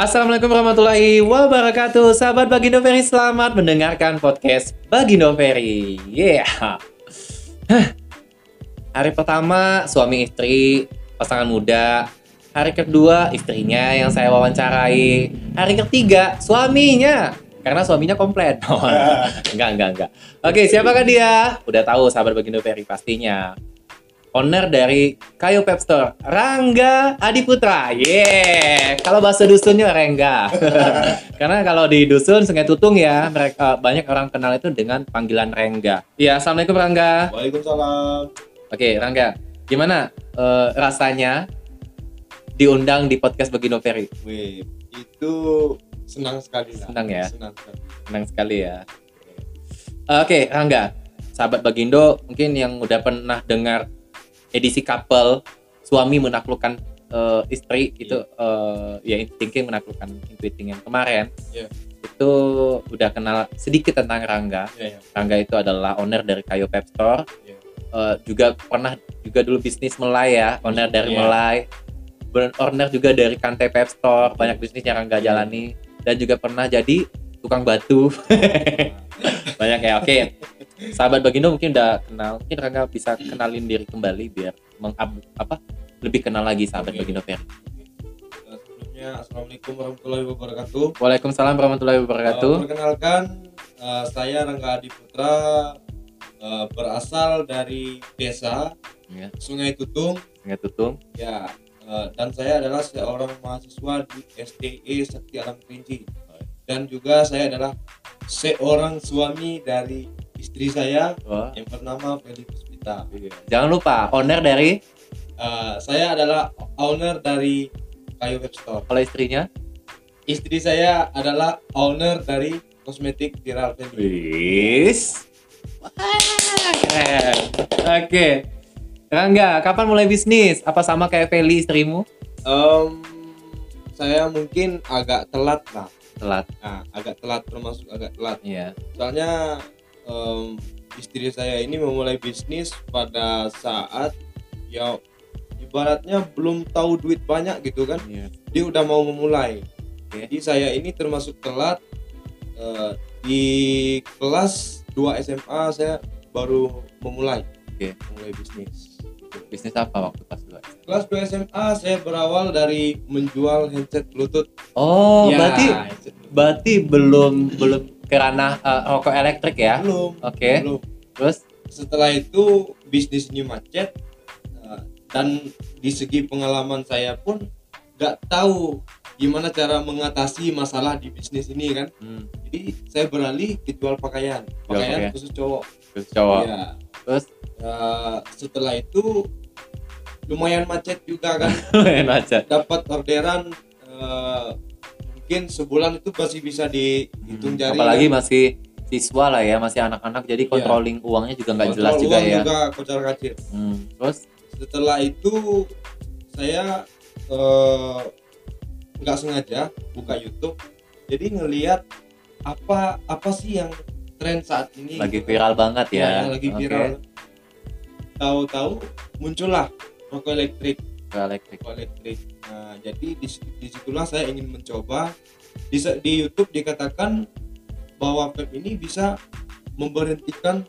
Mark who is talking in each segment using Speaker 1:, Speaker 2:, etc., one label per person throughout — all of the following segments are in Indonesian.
Speaker 1: Assalamualaikum warahmatullahi wabarakatuh Sahabat Bagindo Ferry selamat mendengarkan podcast Bagindo Ferry Yeah. Hari pertama suami istri pasangan muda Hari kedua istrinya yang saya wawancarai Hari ketiga suaminya karena suaminya komplit. enggak, enggak, enggak. Oke, siapakah dia? Udah tahu sahabat Bagindo Ferry pastinya owner dari Kayo Pep Store, Rangga Adiputra. Yeah. Kalau bahasa dusunnya Rengga. Karena kalau di dusun Sungai Tutung ya, mereka banyak orang kenal itu dengan panggilan Rengga. Iya, Assalamualaikum Rangga.
Speaker 2: Waalaikumsalam.
Speaker 1: Oke, Rangga. Gimana eh, rasanya diundang di podcast Bagindo Ferry?
Speaker 2: Wih, itu senang sekali lah.
Speaker 1: Senang ya?
Speaker 2: Senang sekali.
Speaker 1: Senang sekali ya. Oke, Rangga. Sahabat Bagindo mungkin yang udah pernah dengar edisi couple suami menaklukkan eh, istri itu eh, ya thinking menaklukkan intuiting yang kemarin
Speaker 2: Iya.
Speaker 1: itu udah kenal sedikit tentang Rangga
Speaker 2: Iya, iya.
Speaker 1: Rangga itu adalah owner dari Kayo Pep Store
Speaker 2: Iya.
Speaker 1: Eh, juga pernah juga dulu bisnis Melay ya owner dari
Speaker 2: Iya.
Speaker 1: Melay owner juga dari Kante Pep Store banyak bisnis yang Rangga
Speaker 2: Iya.
Speaker 1: jalani dan juga pernah jadi tukang batu banyak ya oke sahabat Bagindo mungkin udah kenal mungkin Rangga bisa kenalin diri kembali biar mengab apa lebih kenal lagi sahabat
Speaker 2: Oke.
Speaker 1: Bagindo Ferry.
Speaker 2: Eh, Sebelumnya Assalamualaikum warahmatullahi wabarakatuh.
Speaker 1: Waalaikumsalam warahmatullahi wabarakatuh.
Speaker 2: Eh, perkenalkan eh, saya Rangga Adi Putra eh, berasal dari desa
Speaker 1: ya.
Speaker 2: Sungai Tutung.
Speaker 1: Nggak tutung.
Speaker 2: Ya eh, dan saya adalah seorang mahasiswa di STE Sakti Alam Kerinci. Dan juga saya adalah seorang suami dari istri saya
Speaker 1: Wah.
Speaker 2: yang bernama Feli Puspita.
Speaker 1: jangan lupa owner dari
Speaker 2: Eh, saya adalah owner dari Kayu Web Store.
Speaker 1: kalau istrinya
Speaker 2: Istri saya adalah owner dari kosmetik Viral Feli.
Speaker 1: Wis. Oke. Rangga, kapan mulai bisnis? Apa sama kayak Feli istrimu?
Speaker 2: Em, saya mungkin agak telat lah.
Speaker 1: Telat.
Speaker 2: Nah, agak telat termasuk agak telat.
Speaker 1: Iya.
Speaker 2: Soalnya em, istri saya ini memulai bisnis pada saat ya ibaratnya belum tahu duit banyak gitu kan.
Speaker 1: Iya.
Speaker 2: Dia udah mau memulai.
Speaker 1: Oke.
Speaker 2: Jadi saya ini termasuk telat eh, di kelas 2 SMA saya baru memulai.
Speaker 1: Oke.
Speaker 2: Memulai bisnis.
Speaker 1: Bisnis apa waktu pas dua?
Speaker 2: Kelas 2 SMA saya berawal dari menjual handset Bluetooth.
Speaker 1: Oh,
Speaker 2: Ya,
Speaker 1: berarti berarti belum belum ke ranah eh, rokok elektrik ya?
Speaker 2: belum.
Speaker 1: Oke.
Speaker 2: Belum.
Speaker 1: Terus
Speaker 2: setelah itu bisnis ini macet uh, dan di segi pengalaman saya pun nggak tahu gimana cara mengatasi masalah di bisnis ini kan
Speaker 1: hmm,
Speaker 2: jadi saya beralih ke jual pakaian pakaian
Speaker 1: pakaian.
Speaker 2: khusus cowok
Speaker 1: terus cowok.
Speaker 2: ya
Speaker 1: Terus
Speaker 2: uh, setelah itu lumayan macet juga kan
Speaker 1: lumayan aja.
Speaker 2: dapat orderan uh, mungkin sebulan itu masih bisa dihitung
Speaker 1: Hmm,
Speaker 2: jari
Speaker 1: apalagi masih siswa lah ya, masih anak-anak jadi
Speaker 2: Iya.
Speaker 1: controlling uangnya juga nggak jelas juga
Speaker 2: uang
Speaker 1: ya.
Speaker 2: juga kocar kacir
Speaker 1: Hmm, terus
Speaker 2: setelah itu saya eh, nggak sengaja buka YouTube jadi ngelihat apa apa sih yang tren saat ini
Speaker 1: lagi
Speaker 2: gitu.
Speaker 1: viral banget ya.
Speaker 2: Ya, lagi viral tahu-tahu muncullah rokok elektrik
Speaker 1: rokok elektrik.
Speaker 2: rokok elektrik nah jadi di di situlah saya ingin mencoba di, di YouTube dikatakan bahwa vape ini bisa memberhentikan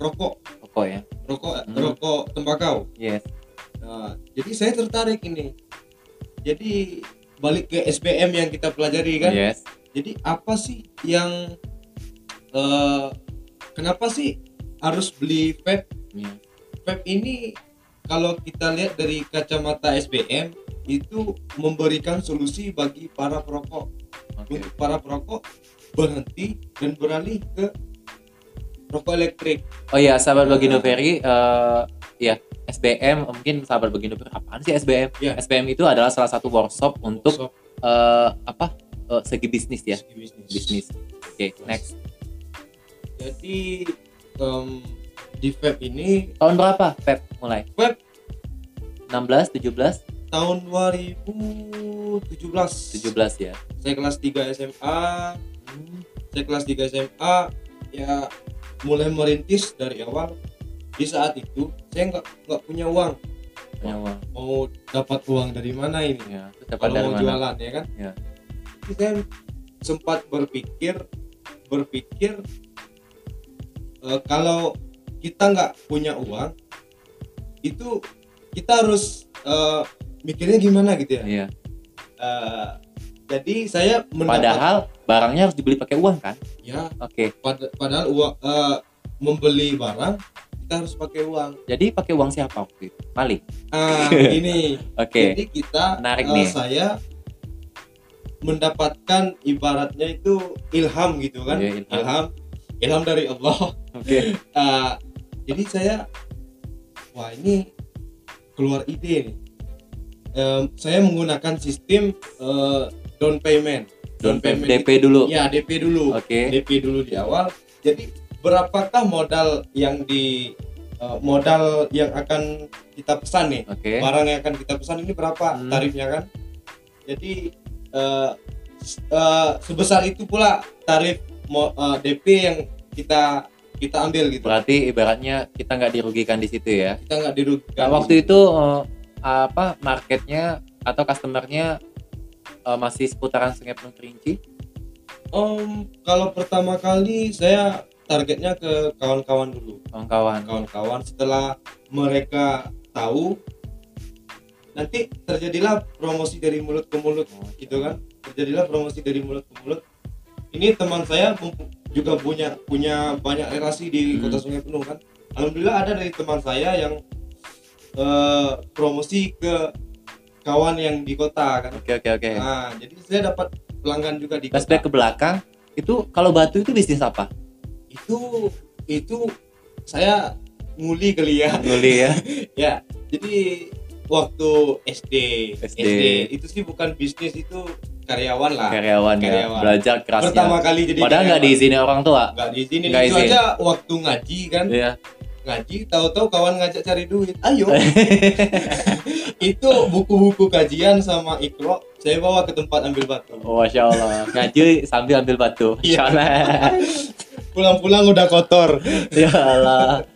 Speaker 2: rokok
Speaker 1: Rokok ya.
Speaker 2: rokok
Speaker 1: Hmm.
Speaker 2: rokok tembakau
Speaker 1: Yes.
Speaker 2: Nah, jadi saya tertarik ini. Jadi balik ke SBM yang kita pelajari kan.
Speaker 1: Yes.
Speaker 2: Jadi apa sih yang eh, kenapa sih harus beli vape?
Speaker 1: Iya.
Speaker 2: Vape ini kalau kita lihat dari kacamata SBM itu memberikan solusi bagi para perokok.
Speaker 1: Oke.
Speaker 2: Untuk para perokok berhenti dan beralih ke rokok elektrik.
Speaker 1: Oh iya, sahabat Bagindo Ferry, eh ya SBM mungkin sahabat Bagindo Ferry apaan sih SBM?
Speaker 2: Ya.
Speaker 1: SBM itu adalah salah satu workshop untuk
Speaker 2: So,
Speaker 1: eh apa eh, segi bisnis ya,
Speaker 2: segi bisnis.
Speaker 1: bisnis. Oke, next.
Speaker 2: Jadi em, di vape ini
Speaker 1: Tahun berapa? Pep mulai?
Speaker 2: Vape
Speaker 1: 16, 17,
Speaker 2: tahun 2017
Speaker 1: 17 ya.
Speaker 2: saya kelas 3 SMA saya kelas 3 SMA ya mulai merintis dari awal. Di saat itu saya nggak nggak punya uang.
Speaker 1: Punya uang.
Speaker 2: mau dapat uang dari mana ini?
Speaker 1: Ya, dapat
Speaker 2: kalau
Speaker 1: dari
Speaker 2: mau
Speaker 1: mana?
Speaker 2: jualan ya kan?
Speaker 1: Ya.
Speaker 2: Jadi saya sempat berpikir berpikir eh, kalau kita nggak punya uang itu kita harus eh, mikirnya gimana gitu ya.
Speaker 1: Iya.
Speaker 2: Eh, jadi saya mendapat
Speaker 1: Padahal barangnya harus dibeli pakai uang kan?
Speaker 2: ya
Speaker 1: Oke.
Speaker 2: pad- padahal uang eh, membeli barang kita harus pakai uang.
Speaker 1: Jadi pakai uang siapa waktu itu? Maling.
Speaker 2: Ah, ini
Speaker 1: Oke.
Speaker 2: Jadi kita
Speaker 1: Menarik
Speaker 2: eh,
Speaker 1: nih.
Speaker 2: saya mendapatkan ibaratnya itu ilham gitu kan.
Speaker 1: Iya, ilham.
Speaker 2: ilham. Ilham dari Allah.
Speaker 1: Oke.
Speaker 2: Eh, jadi saya wah ini keluar ide nih. Em, saya menggunakan sistem eh, down payment.
Speaker 1: Down payment
Speaker 2: itu-
Speaker 1: DP dulu.
Speaker 2: Ya, DP dulu.
Speaker 1: Oke.
Speaker 2: DP dulu di awal. Jadi berapakah modal yang di eh, modal yang akan kita pesan nih?
Speaker 1: Oke.
Speaker 2: barang yang akan kita pesan ini berapa
Speaker 1: Hmm.
Speaker 2: tarifnya kan jadi s- eh, sebesar itu pula tarif mo- eh, DP yang kita kita ambil gitu
Speaker 1: Berarti ibaratnya kita nggak dirugikan di situ ya.
Speaker 2: kita nggak dirugikan
Speaker 1: Nah, waktu itu eh, apa marketnya atau customernya eh, masih seputaran Sungai Penuh Kerinci?
Speaker 2: Om, kalau pertama kali saya targetnya ke kawan-kawan dulu
Speaker 1: Kawan-kawan.
Speaker 2: kawan-kawan setelah mereka tahu nanti terjadilah promosi dari mulut ke mulut gitu kan terjadilah promosi dari mulut ke mulut ini teman saya juga punya punya banyak relasi di
Speaker 1: Hmm.
Speaker 2: kota Sungai Penuh kan alhamdulillah ada dari teman saya yang eh, promosi ke kawan yang di kota kan
Speaker 1: Oke oke oke.
Speaker 2: nah jadi saya dapat pelanggan juga di kota
Speaker 1: Flashback ke belakang. Itu kalau batu itu bisnis apa?
Speaker 2: itu itu saya nguli kali ya
Speaker 1: Nguli ya.
Speaker 2: ya jadi waktu SD,
Speaker 1: SD.
Speaker 2: itu sih bukan bisnis itu karyawan lah
Speaker 1: Karyawan ya.
Speaker 2: Karyawan.
Speaker 1: Belajar kerasnya.
Speaker 2: pertama kali jadi
Speaker 1: Padahal nggak diizinin orang tua.
Speaker 2: nggak diizinin
Speaker 1: Nggak
Speaker 2: itu
Speaker 1: izin.
Speaker 2: aja waktu ngaji kan
Speaker 1: Iya.
Speaker 2: ngaji tahu-tahu kawan ngajak cari duit ayo itu buku-buku kajian sama ikro saya bawa ke tempat ambil batu
Speaker 1: Oh, Masya Allah. Ngaji sambil ambil batu.
Speaker 2: Iya. Pulang-pulang udah kotor
Speaker 1: ya Allah.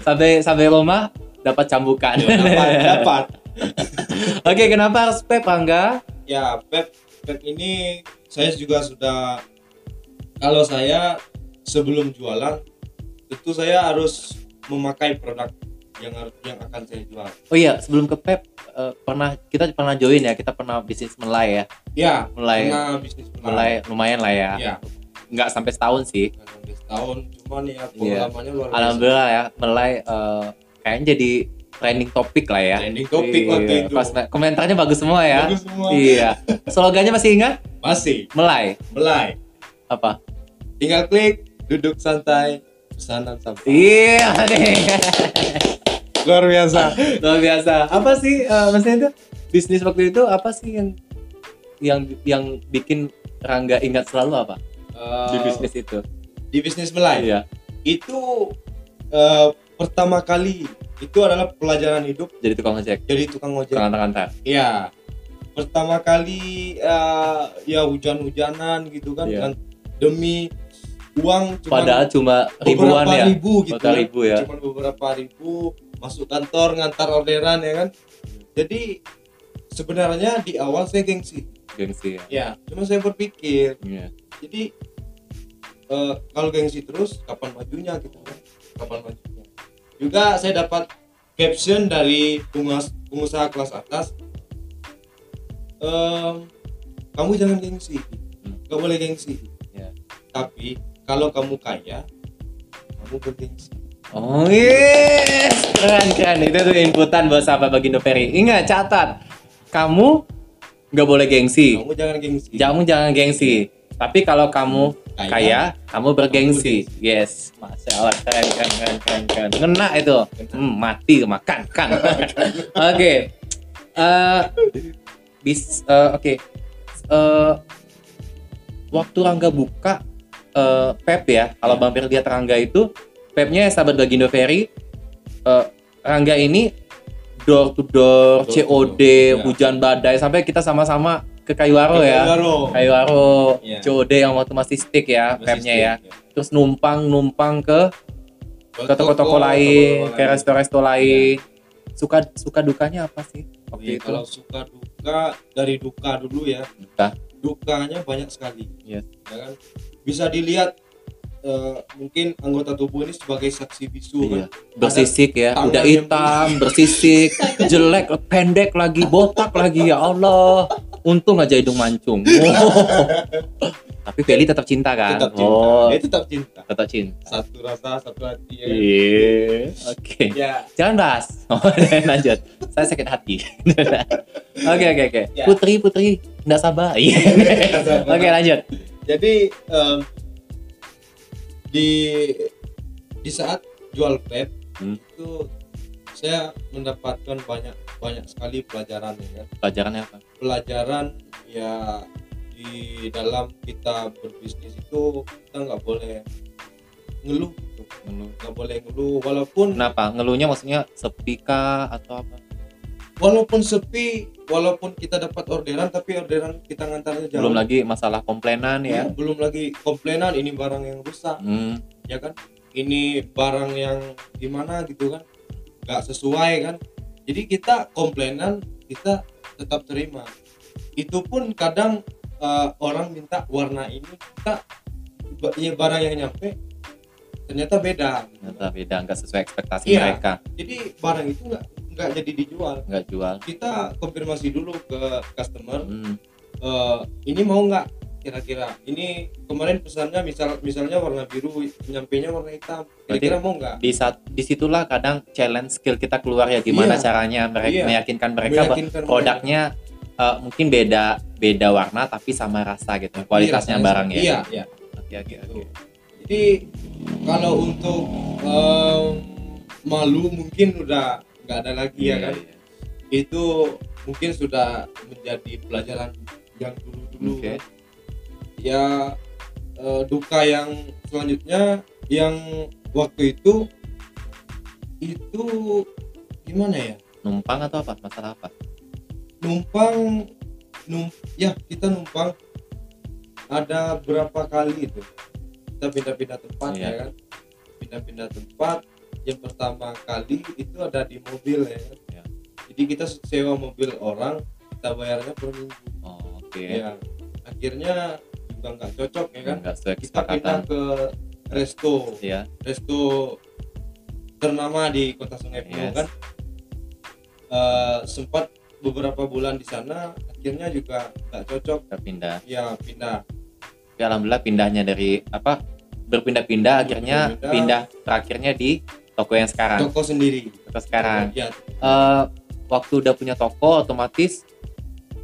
Speaker 1: sampai sampai rumah dapat cambukan.
Speaker 2: dapat dapat
Speaker 1: Oke, kenapa harus Pep Angga?
Speaker 2: ya pep pep ini saya juga sudah kalau saya sebelum jualan tentu saya harus memakai produk yang harus yang akan saya jual
Speaker 1: Oh iya, sebelum ke Pep eh, pernah kita pernah join ya, kita pernah bisnis melai ya.
Speaker 2: ya
Speaker 1: Mulai
Speaker 2: bisnis
Speaker 1: mulai lumayan lah ya.
Speaker 2: ya
Speaker 1: Nggak sampai setahun sih.
Speaker 2: nggak sampai setahun cuman ya
Speaker 1: Iya.
Speaker 2: pengalamannya luar biasa
Speaker 1: Alhamdulillah ya, melai eh, kayaknya jadi trending topik lah ya.
Speaker 2: trending topik waktu
Speaker 1: Iya,
Speaker 2: itu
Speaker 1: Pas komentarnya bagus semua ya.
Speaker 2: bagus semua
Speaker 1: Iya. Slogannya masih ingat?
Speaker 2: masih
Speaker 1: Melai.
Speaker 2: belai
Speaker 1: Apa?
Speaker 2: tinggal klik duduk santai pesanan sampai
Speaker 1: Iya nih.
Speaker 2: luar biasa
Speaker 1: Luar biasa. Apa sih eh, maksudnya itu bisnis waktu itu apa sih yang yang yang bikin Rangga ingat selalu apa di
Speaker 2: Eh,
Speaker 1: bisnis itu?
Speaker 2: di bisnis belai
Speaker 1: Iya.
Speaker 2: itu eh, pertama kali itu adalah pelajaran hidup
Speaker 1: Jadi tukang ojek,
Speaker 2: jadi tukang ojek.
Speaker 1: tukang antar-antar.
Speaker 2: Iya. Pertama kali eh, ya hujan-hujanan gitu kan dan demi uang cuma
Speaker 1: Padahal cuma ribuan ya.
Speaker 2: ribu gitu.
Speaker 1: Beberapa
Speaker 2: kan.
Speaker 1: ribu ya.
Speaker 2: Cuma beberapa ribu masuk kantor ngantar orderan ya kan. Jadi sebenarnya di awal saya gengsi.
Speaker 1: Gengsi ya.
Speaker 2: Ya, cuma saya berpikir
Speaker 1: Iya.
Speaker 2: jadi eh, kalau gengsi terus kapan majunya gitu kan kapan majunya juga saya dapat caption dari pengusaha kelas atas. Em, kamu jangan gengsi.
Speaker 1: Hmm.
Speaker 2: nggak boleh gengsi.
Speaker 1: Ya.
Speaker 2: tapi kalau kamu kaya kamu bergengsi.
Speaker 1: Oh yes, keren keren. Itu tuh inputan buat sahabat Bagindo Ferry. Ingat catat, kamu nggak boleh gengsi,
Speaker 2: kamu jangan gengsi.
Speaker 1: Kamu jangan gengsi. Tapi kalau kamu
Speaker 2: Kaya,
Speaker 1: kaya, kamu bergengsi. Yes, masya Allah keren keren keren keren keren. Ngena itu, hmm, mati makan kan. Oke, Eh, bis eh, oke. Eh, waktu Rangga buka eh, Pep ya, kalau Bang Pir lihat Rangga itu Pepnya sahabat Bagindo Ferry eh, Rangga ini door to door,
Speaker 2: Door to
Speaker 1: COD,
Speaker 2: door, ya.
Speaker 1: hujan badai sampai kita sama-sama ke Kayuaro ya.
Speaker 2: Baru.
Speaker 1: Kayuaro
Speaker 2: Iya.
Speaker 1: COD yang waktu masih stick ya,
Speaker 2: Masih
Speaker 1: Pepnya ya.
Speaker 2: stick,
Speaker 1: Terus numpang numpang ke ke toko-toko lain, ke resto-resto lain. Suka suka dukanya apa sih waktu
Speaker 2: Iya,
Speaker 1: itu?
Speaker 2: kalau suka duka dari duka dulu ya
Speaker 1: Duka.
Speaker 2: dukanya banyak sekali
Speaker 1: Yes.
Speaker 2: ya kan bisa dilihat eh, mungkin anggota tubuh ini sebagai saksi bisu
Speaker 1: Iya.
Speaker 2: kan
Speaker 1: Bersisik ya, udah hitam, bersisik, jelek, pendek lagi, botak lagi ya Allah. Untung aja hidung mancung. Oh. Tapi Feli tetap cinta kan?
Speaker 2: tetap cinta
Speaker 1: Oh,
Speaker 2: dia tetap cinta
Speaker 1: tetap cinta.
Speaker 2: satu rasa satu hati ya kan?
Speaker 1: Iya. Oke.
Speaker 2: ya
Speaker 1: Jangan bahas. Oh, lanjut. Saya sakit hati. Oke, oke, oke.
Speaker 2: Ya.
Speaker 1: Putri, Putri, enggak sabar. Iya. Oke, lanjut.
Speaker 2: jadi em, di di saat jual vape
Speaker 1: Hmm.
Speaker 2: itu saya mendapatkan banyak banyak sekali pelajaran ya kan
Speaker 1: Pelajarannya apa?
Speaker 2: pelajaran ya di dalam kita berbisnis itu kita nggak boleh ngeluh gitu
Speaker 1: Ngeluh.
Speaker 2: nggak boleh ngeluh walaupun
Speaker 1: Kenapa? Ngeluhnya maksudnya sepi kah atau apa?
Speaker 2: walaupun sepi walaupun kita dapat orderan tapi orderan kita ngantarnya jauh
Speaker 1: Belum lagi masalah komplainan ya.
Speaker 2: Hmm, belum lagi komplainan ini barang yang rusak
Speaker 1: Hmm.
Speaker 2: ya kan ini barang yang gimana gitu kan nggak sesuai kan jadi kita komplainan kita tetap terima itu pun kadang eh, orang minta warna ini kita ya barang yang nyampe ternyata beda
Speaker 1: Ternyata beda, nggak sesuai ekspektasi
Speaker 2: Iya.
Speaker 1: mereka.
Speaker 2: jadi barang itu nggak nggak jadi dijual
Speaker 1: Nggak jual.
Speaker 2: kita konfirmasi dulu ke customer
Speaker 1: Hmm.
Speaker 2: eh, ini mau nggak kira-kira. Ini kemarin pesannya misal misalnya warna biru nyampenya warna hitam. Kira-kira mau nggak?
Speaker 1: Di saat di situlah kadang challenge skill kita keluar ya gimana
Speaker 2: Iya.
Speaker 1: caranya mereka
Speaker 2: Iya.
Speaker 1: meyakinkan mereka bahwa
Speaker 2: Meyakinkan
Speaker 1: produknya eh, mungkin beda beda warna tapi sama rasa gitu kualitasnya
Speaker 2: Iya,
Speaker 1: barang ya
Speaker 2: iya. Iya.
Speaker 1: Oke oke oke.
Speaker 2: Jadi kalau untuk em, malu mungkin udah nggak ada lagi ya
Speaker 1: Iya,
Speaker 2: kan?
Speaker 1: iya.
Speaker 2: itu mungkin sudah menjadi pelajaran yang dulu-dulu
Speaker 1: Oke.
Speaker 2: kan. Ya eh, duka yang selanjutnya yang waktu itu itu gimana ya?
Speaker 1: Numpang atau apa? Masalah apa?
Speaker 2: Numpang num ya kita numpang ada berapa kali itu. Kita pindah-pindah tempat
Speaker 1: Iya.
Speaker 2: ya kan? Pindah-pindah tempat yang pertama kali itu ada di mobil ya kan?
Speaker 1: Iya.
Speaker 2: jadi kita sewa mobil orang kita bayarnya per minggu.
Speaker 1: Oh, oke.
Speaker 2: Ya akhirnya juga nggak cocok ya kan?
Speaker 1: Nggak sesuai
Speaker 2: kita pindah ke resto.
Speaker 1: Ya
Speaker 2: resto ternama di kota Sungai Penuh
Speaker 1: Yes.
Speaker 2: kan? Eh, sempat beberapa bulan di sana akhirnya juga nggak cocok.
Speaker 1: Kita pindah.
Speaker 2: Ya pindah.
Speaker 1: Tapi alhamdulillah pindahnya dari apa berpindah-pindah akhirnya
Speaker 2: Berpindah-pindah.
Speaker 1: pindah terakhirnya di toko yang sekarang.
Speaker 2: Toko sendiri.
Speaker 1: Toko sekarang.
Speaker 2: Ya
Speaker 1: Eh, waktu udah punya toko otomatis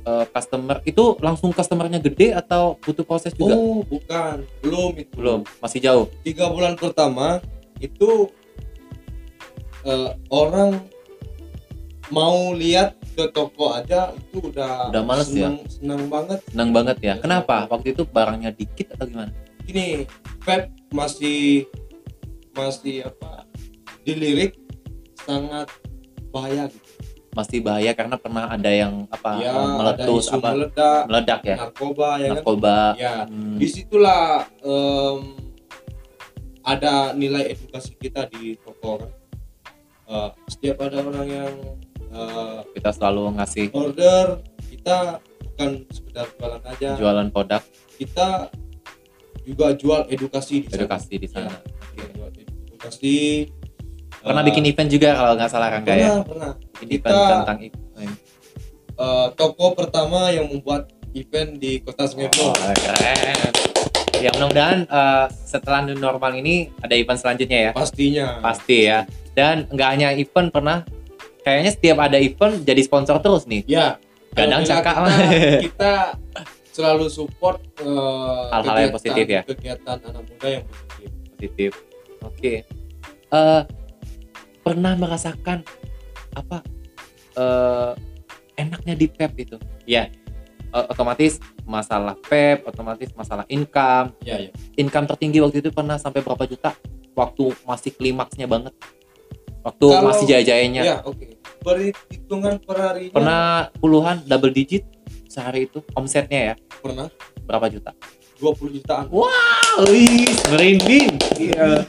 Speaker 1: eh, customer itu langsung customernya gede atau butuh proses juga?
Speaker 2: Oh bukan. Belum itu.
Speaker 1: Belum masih jauh.
Speaker 2: Tiga bulan pertama itu eh, orang mau lihat ke toko aja itu udah
Speaker 1: Udah males ya?
Speaker 2: senang, senang banget.
Speaker 1: Senang banget ya?
Speaker 2: Ya,
Speaker 1: kenapa?
Speaker 2: Senang.
Speaker 1: waktu itu barangnya dikit atau gimana?
Speaker 2: Gini vape masih masih apa dilirik sangat bahaya. gitu.
Speaker 1: Masih bahaya karena pernah ada yang apa
Speaker 2: ya ada
Speaker 1: meletus apa
Speaker 2: meledak
Speaker 1: meledak ya?
Speaker 2: narkoba ya kan?
Speaker 1: Narkoba.
Speaker 2: Ya
Speaker 1: Hmm,
Speaker 2: di situlah em, ada nilai edukasi kita di toko kan Eh, setiap ada orang yang eh,
Speaker 1: kita selalu ngasih
Speaker 2: order kita bukan sekedar jualan aja.
Speaker 1: jualan produk.
Speaker 2: Kita juga jual edukasi di sana.
Speaker 1: edukasi di sana.
Speaker 2: Ya, jual edukasi
Speaker 1: pernah
Speaker 2: Eh,
Speaker 1: bikin event juga kalau nggak salah Rangga ya
Speaker 2: pernah pernah
Speaker 1: bikin
Speaker 2: kita-
Speaker 1: tentang event
Speaker 2: Eh, toko pertama yang membuat event di kota Sungai
Speaker 1: Oh, keren. Ya mudah-mudahan eh, setelah new normal ini ada event selanjutnya ya.
Speaker 2: pastinya
Speaker 1: Pasti ya. Dan nggak hanya event pernah kayaknya setiap ada event jadi sponsor terus nih.
Speaker 2: ya
Speaker 1: Gadang
Speaker 2: alhamdulillah
Speaker 1: cakak
Speaker 2: kita, kita selalu support eh,
Speaker 1: Hal-hal yang positif ya?
Speaker 2: kegiatan anak muda yang positif
Speaker 1: Positif. Oke. Eh, pernah merasakan apa eh, enaknya di PEP itu? Ya. eh, otomatis masalah PEP, otomatis masalah income,
Speaker 2: ya ya.
Speaker 1: Income tertinggi waktu itu pernah sampai berapa juta? Waktu masih klimaksnya banget. Waktu
Speaker 2: Kalau-
Speaker 1: masih jaya-jayanya
Speaker 2: ya oke. Perhitungan per harinya.
Speaker 1: Pernah puluhan double digit sehari itu omsetnya ya?
Speaker 2: Pernah.
Speaker 1: Berapa juta?
Speaker 2: 20 jutaan.
Speaker 1: Wow merinding
Speaker 2: Iya.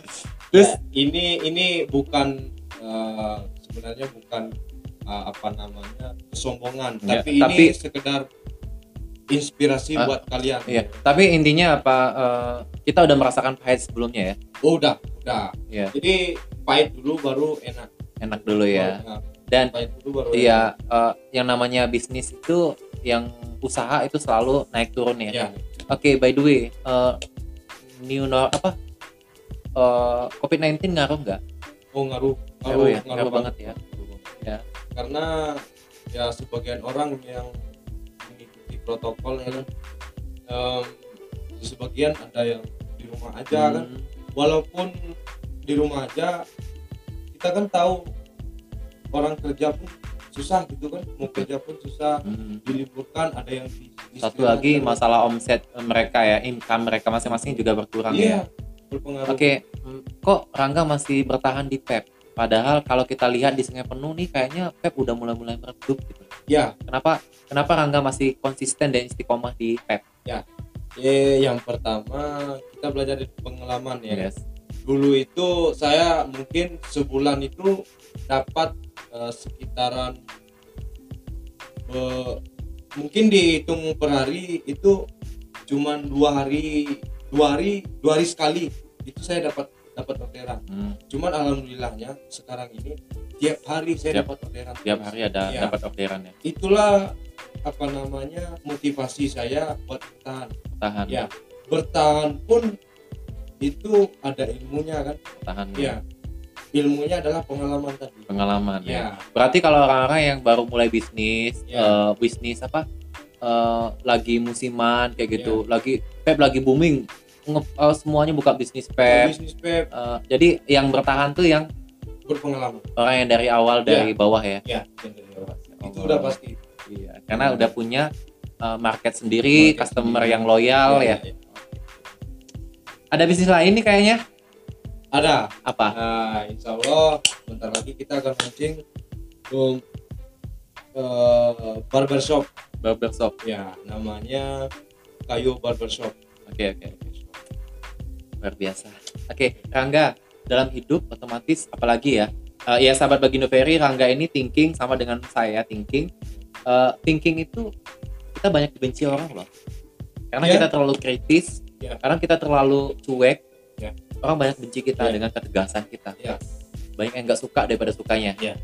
Speaker 1: Terus?
Speaker 2: Ya, ini ini bukan eh, sebenarnya bukan eh, apa namanya kesombongan,
Speaker 1: Ya,
Speaker 2: tapi,
Speaker 1: tapi-
Speaker 2: ini sekedar inspirasi
Speaker 1: Ah,
Speaker 2: buat kalian
Speaker 1: Iya, tapi intinya apa? eh, kita udah merasakan pahit sebelumnya ya.
Speaker 2: oh udah udah
Speaker 1: Iya,
Speaker 2: jadi pahit dulu baru enak
Speaker 1: enak dulu ya.
Speaker 2: Enak.
Speaker 1: Dan
Speaker 2: pahit dulu baru enak.
Speaker 1: iya, eh, yang namanya bisnis itu yang usaha itu selalu naik turun ya.
Speaker 2: ya
Speaker 1: Oke, by the way, eh, new nor apa? eh, COVID-19 ngaruh nggak?
Speaker 2: oh ngaruh
Speaker 1: Ngaruh ya, ngaruh banget ya. Ya.
Speaker 2: karena ya sebagian orang yang mengikuti protokol ya kan di sebagian ada yang di rumah aja kan
Speaker 1: Hmm,
Speaker 2: walaupun di rumah aja kita kan tahu orang kerja pun susah gitu kan mau kerja pun susah
Speaker 1: hmm.
Speaker 2: diliburkan ada yang di,
Speaker 1: Satu lagi
Speaker 2: diistirahatkan.
Speaker 1: masalah omset mereka ya, income mereka masing-masing juga berkurang
Speaker 2: iya
Speaker 1: ya.
Speaker 2: berpengaruh
Speaker 1: Oke, mm, kok Rangga masih bertahan di Pep? Padahal kalau kita lihat di sungai penuh nih kayaknya Pep udah mulai-mulai meredup gitu.
Speaker 2: ya
Speaker 1: Kenapa kenapa Rangga masih konsisten dan istiqomah di Pep?
Speaker 2: eh, yang pertama kita belajar dari pengalaman ya
Speaker 1: Yes.
Speaker 2: dulu itu saya mungkin sebulan itu dapat eh, sekitaran eh, mungkin dihitung per hari itu cuman dua hari dua hari dua hari sekali itu saya dapat dapat orderan
Speaker 1: Hmm,
Speaker 2: cuman alhamdulillahnya sekarang ini tiap hari saya
Speaker 1: Tiap-
Speaker 2: dapat orderan
Speaker 1: tiap hari ada
Speaker 2: Iya.
Speaker 1: dapat orderan ya.
Speaker 2: itulah apa namanya motivasi saya buat bertahan
Speaker 1: Tahan,
Speaker 2: Ya. bertahan pun itu ada ilmunya kan
Speaker 1: tahan
Speaker 2: ya ilmunya adalah pengalaman tadi
Speaker 1: pengalaman ya.
Speaker 2: ya
Speaker 1: Berarti kalau orang-orang yang baru mulai bisnis,
Speaker 2: Ya.
Speaker 1: eh, bisnis apa? eh, lagi musiman kayak gitu, lagi Pep lagi booming, nge- eh, semuanya buka bisnis Pep.
Speaker 2: bisnis pep
Speaker 1: Eh, jadi yang bertahan tuh yang
Speaker 2: berpengalaman
Speaker 1: orang yang dari awal dari bawah ya.
Speaker 2: ya dari awal. itu
Speaker 1: Oh.
Speaker 2: udah pasti
Speaker 1: Iya, karena udah punya uh, market sendiri,
Speaker 2: Market
Speaker 1: customer
Speaker 2: sendiri.
Speaker 1: yang loyal ya.
Speaker 2: ya.
Speaker 1: Ada bisnis lain nih kayaknya.
Speaker 2: ada
Speaker 1: Apa?
Speaker 2: nah insya Allah bentar lagi kita akan launching um, eh, barbershop
Speaker 1: Barbershop.
Speaker 2: ya namanya kayu barbershop
Speaker 1: Oke, oke, oke. Luar biasa. Oke, Rangga, dalam hidup otomatis apalagi ya? Uh, ya sahabat Bagindo Ferry, Rangga ini thinking sama dengan saya thinking. Uh, thinking itu kita banyak dibenci orang loh. Karena
Speaker 2: Ya.
Speaker 1: kita terlalu kritis,
Speaker 2: Ya.
Speaker 1: karena kita terlalu cuek.
Speaker 2: Ya.
Speaker 1: Orang banyak benci kita
Speaker 2: Ya.
Speaker 1: dengan ketegasan kita.
Speaker 2: Ya.
Speaker 1: Banyak yang nggak suka daripada sukanya.
Speaker 2: Ya.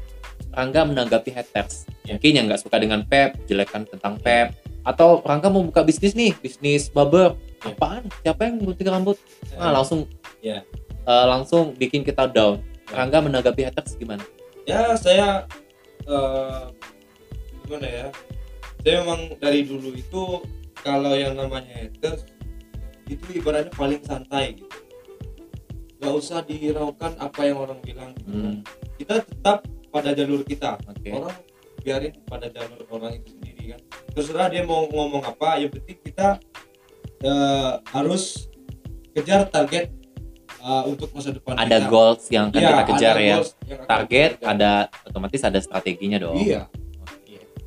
Speaker 1: Rangga menanggapi haters.
Speaker 2: Ya.
Speaker 1: Mungkin yang nggak suka dengan Pep, jelekan tentang Pep. Atau Rangga mau buka bisnis nih, bisnis barber.
Speaker 2: Ya.
Speaker 1: Apaan? Siapa yang gunting rambut? Ah, langsung
Speaker 2: Ya.
Speaker 1: eh, langsung bikin kita down.
Speaker 2: Ya.
Speaker 1: Rangga menanggapi haters gimana?
Speaker 2: ya saya eh, gimana ya saya memang dari dulu itu kalau yang namanya haters itu ibaratnya paling santai gitu nggak usah dihiraukan apa yang orang bilang gitu.
Speaker 1: Hmm,
Speaker 2: kita tetap pada jalur kita
Speaker 1: Oke.
Speaker 2: orang biarin pada jalur orang itu sendiri kan terserah dia mau ngomong apa yang penting kita eh, harus kejar target eh, untuk masa depan
Speaker 1: Ada
Speaker 2: kita.
Speaker 1: goals yang akan
Speaker 2: Iya,
Speaker 1: kita kejar ya. Target
Speaker 2: kita kejar.
Speaker 1: ada otomatis ada strateginya dong.
Speaker 2: Iya.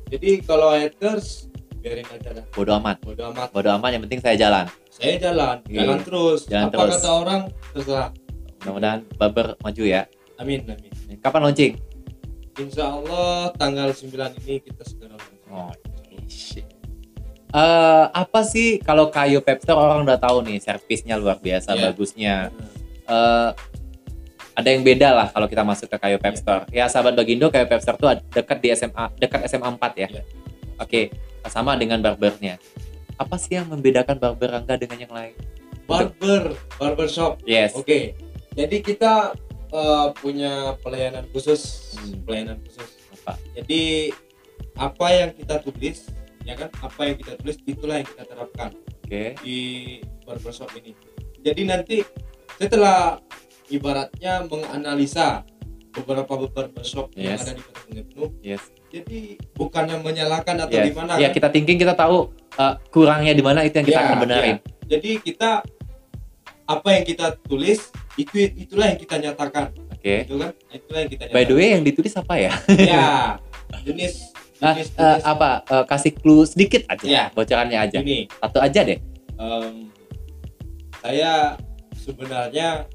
Speaker 2: Jadi kalau haters biarin aja dah.
Speaker 1: Bodo amat.
Speaker 2: Bodo amat.
Speaker 1: Bodo amat yang penting saya jalan.
Speaker 2: Saya jalan,
Speaker 1: Iya.
Speaker 2: jalan terus.
Speaker 1: Jalan
Speaker 2: Apa
Speaker 1: terus.
Speaker 2: kata orang terserah.
Speaker 1: Mudah-mudahan barber maju ya.
Speaker 2: Amin, amin.
Speaker 1: Kapan launching?
Speaker 2: Insya Allah tanggal 9 ini kita segera launching.
Speaker 1: Oh, shit. Eh, apa sih kalau kayu Pepster orang udah tahu nih servisnya luar biasa
Speaker 2: Iya.
Speaker 1: bagusnya. Eh, ada yang beda lah kalau kita masuk ke kayu Pep Store. Ya sahabat Bagindo kayu Pep Store tuh dekat di SMA dekat SMA 4 ya.
Speaker 2: Iya.
Speaker 1: Oke, sama dengan barbernya. Apa sih yang membedakan barber Rangga dengan yang lain?
Speaker 2: Barber, barber shop.
Speaker 1: Yes.
Speaker 2: Oke. Jadi kita eh, punya pelayanan khusus,
Speaker 1: Hmm.
Speaker 2: pelayanan khusus.
Speaker 1: Apa?
Speaker 2: Jadi apa yang kita tulis, ya kan? Apa yang kita tulis itulah yang kita terapkan.
Speaker 1: Oke.
Speaker 2: di barbershop ini. Jadi nanti setelah ibaratnya menganalisa beberapa barbershop yang
Speaker 1: Yes.
Speaker 2: ada di Kota Sungai Penuh,
Speaker 1: Yes.
Speaker 2: jadi bukannya menyalahkan atau
Speaker 1: Ya,
Speaker 2: gimana
Speaker 1: ya
Speaker 2: kan?
Speaker 1: kita thinking kita tahu uh, kurangnya di mana itu yang kita
Speaker 2: Ya,
Speaker 1: akan benarin.
Speaker 2: Jadi kita apa yang kita tulis itu itulah yang kita nyatakan,
Speaker 1: Oke.
Speaker 2: gitu kan? Itulah yang kita nyatakan.
Speaker 1: By the way yang ditulis apa ya?
Speaker 2: ya jenis
Speaker 1: Ah, eh,
Speaker 2: jenis
Speaker 1: apa eh, kasih clue sedikit aja,
Speaker 2: Ya.
Speaker 1: bocorannya aja.
Speaker 2: ini.
Speaker 1: Satu aja deh.
Speaker 2: em, saya sebenarnya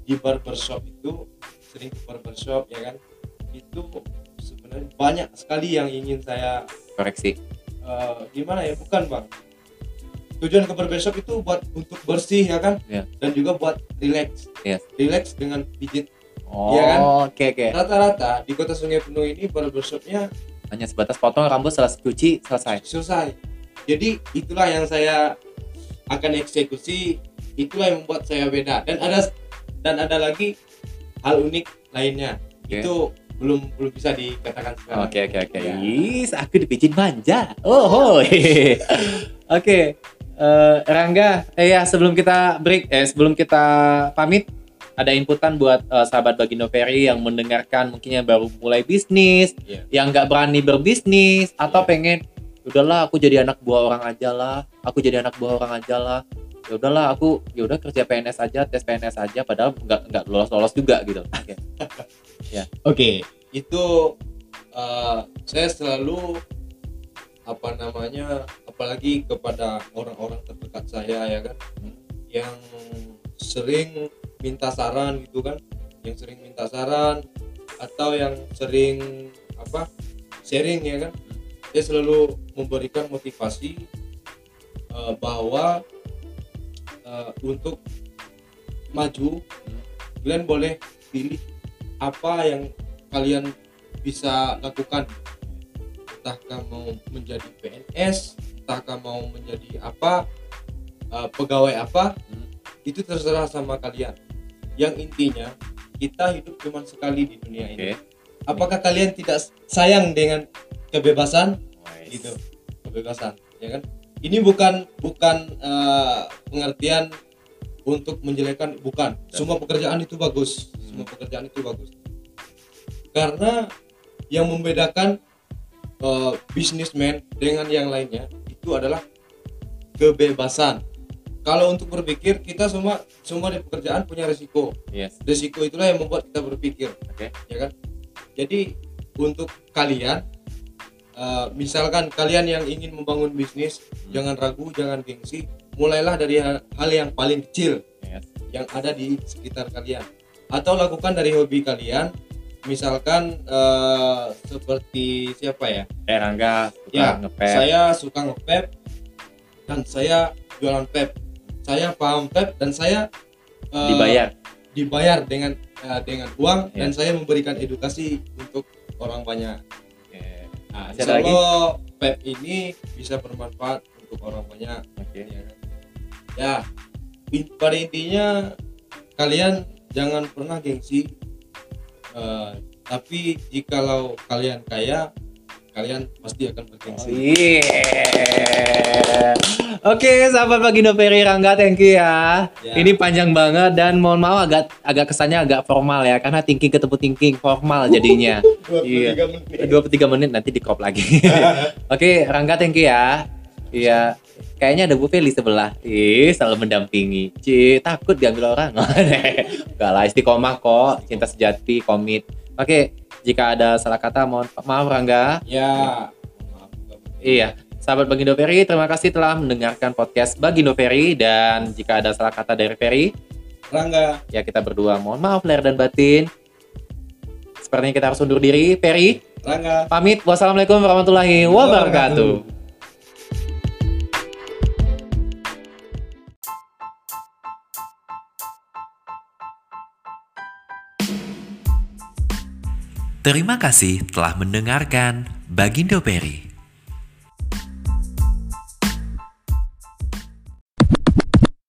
Speaker 2: di barbershop itu sering ke barbershop ya kan itu sebenarnya banyak sekali yang ingin saya
Speaker 1: Koreksi.
Speaker 2: eh, gimana ya bukan bang tujuan ke barbershop itu buat untuk bersih ya kan
Speaker 1: Iya.
Speaker 2: dan juga buat relax
Speaker 1: Yes.
Speaker 2: relax dengan pijit
Speaker 1: Oh,
Speaker 2: Iya kan?
Speaker 1: oke oke.
Speaker 2: rata-rata di kota Sungai Penuh ini barbershopnya
Speaker 1: Hanya sebatas potong rambut selesai cuci selesai.
Speaker 2: selesai jadi itulah yang saya akan eksekusi itulah yang membuat saya beda dan ada dan ada lagi hal unik lainnya
Speaker 1: Oke.
Speaker 2: itu belum belum bisa dikatakan sekarang
Speaker 1: Oke oke oke.
Speaker 2: Ya.
Speaker 1: Is, aku dipijit manja. Oh. Oke. Eh, Rangga, eh ya sebelum kita break, eh sebelum kita pamit, ada inputan buat eh, sahabat Bagindo Ferry yang mendengarkan mungkin yang baru mulai bisnis,
Speaker 2: Iya.
Speaker 1: yang nggak berani berbisnis atau
Speaker 2: Iya.
Speaker 1: pengen udahlah aku jadi anak buah orang aja lah, aku jadi anak buah orang aja lah. Ya udahlah aku ya udah kerja PNS aja, tes PNS aja padahal nggak nggak lolos lolos juga gitu. Oke.
Speaker 2: Oke, itu uh, saya selalu apa namanya, apalagi kepada orang-orang terdekat saya ya kan, yang sering minta saran gitu kan, yang sering minta saran atau yang sering apa sharing ya kan, saya selalu memberikan motivasi uh, bahwa uh, untuk maju, kalian boleh pilih apa yang kalian bisa lakukan. Entahkah mau menjadi PNS entahkah mau menjadi apa uh, pegawai apa
Speaker 1: Hmm.
Speaker 2: itu terserah sama kalian yang intinya kita hidup cuma sekali di dunia ini. Apakah kalian tidak sayang dengan kebebasan? Gitu. Kebebasan ya kan? Ini bukan bukan uh, pengertian untuk menjelekkan bukan. Semua pekerjaan itu bagus. Semua pekerjaan itu bagus. Karena yang membedakan uh, bisnismen dengan yang lainnya itu adalah kebebasan kalau untuk berpikir kita semua semua di pekerjaan punya risiko
Speaker 1: Yes.
Speaker 2: risiko itulah yang membuat kita berpikir
Speaker 1: Oke.
Speaker 2: ya kan? Jadi untuk kalian uh, misalkan kalian yang ingin membangun bisnis jangan ragu jangan gengsi. Mulailah dari hal, hal yang paling kecil
Speaker 1: Yes.
Speaker 2: yang ada di sekitar kalian. Atau lakukan dari hobi kalian misalkan uh, seperti siapa ya?
Speaker 1: Eh Rangga suka
Speaker 2: Ya, saya suka ngepep dan saya jualan pep saya paham pep dan saya uh,
Speaker 1: dibayar.
Speaker 2: dibayar dengan uh, dengan uang
Speaker 1: Ya.
Speaker 2: dan saya memberikan edukasi untuk orang banyak.
Speaker 1: Oke.
Speaker 2: Nah, insya? Allah PEP ini bisa bermanfaat untuk orang banyak.
Speaker 1: Oke.
Speaker 2: Ya, kan? ya in- pada intinya kalian jangan pernah gengsi. Uh, tapi jikalau kalian kaya, kalian pasti akan
Speaker 1: Oh,
Speaker 2: bergengsi.
Speaker 1: Iya. Oke, sahabat Bagindo Ferry Rangga, thank you ya.
Speaker 2: Ya.
Speaker 1: Ini panjang banget dan mohon maaf agak agak kesannya agak formal ya, karena thinking ketemu thinking formal jadinya.
Speaker 2: 23
Speaker 1: Iya.
Speaker 2: menit.
Speaker 1: 23 menit nanti di crop lagi. Oke, Rangga thank you ya. Iya. Kayaknya ada Bu Feli sebelah. Ih, selalu mendampingi. Ci, takut diambil orang. Enggak lah, istiqomah kok. Cinta sejati, komit. Oke, jika ada salah kata mohon maaf Rangga.
Speaker 2: Ya. Maaf,
Speaker 1: Iya, sahabat Bagindo Ferry, terima kasih telah mendengarkan podcast Bagindo Ferry dan jika ada salah kata dari Ferry,
Speaker 2: Rangga.
Speaker 1: ya kita berdua mohon maaf lahir dan batin. Sepertinya kita harus undur diri. Ferry,
Speaker 2: Rangga.
Speaker 1: pamit. Wassalamualaikum warahmatullahi wabarakatuh.
Speaker 3: Terima kasih telah mendengarkan Bagindo Peri.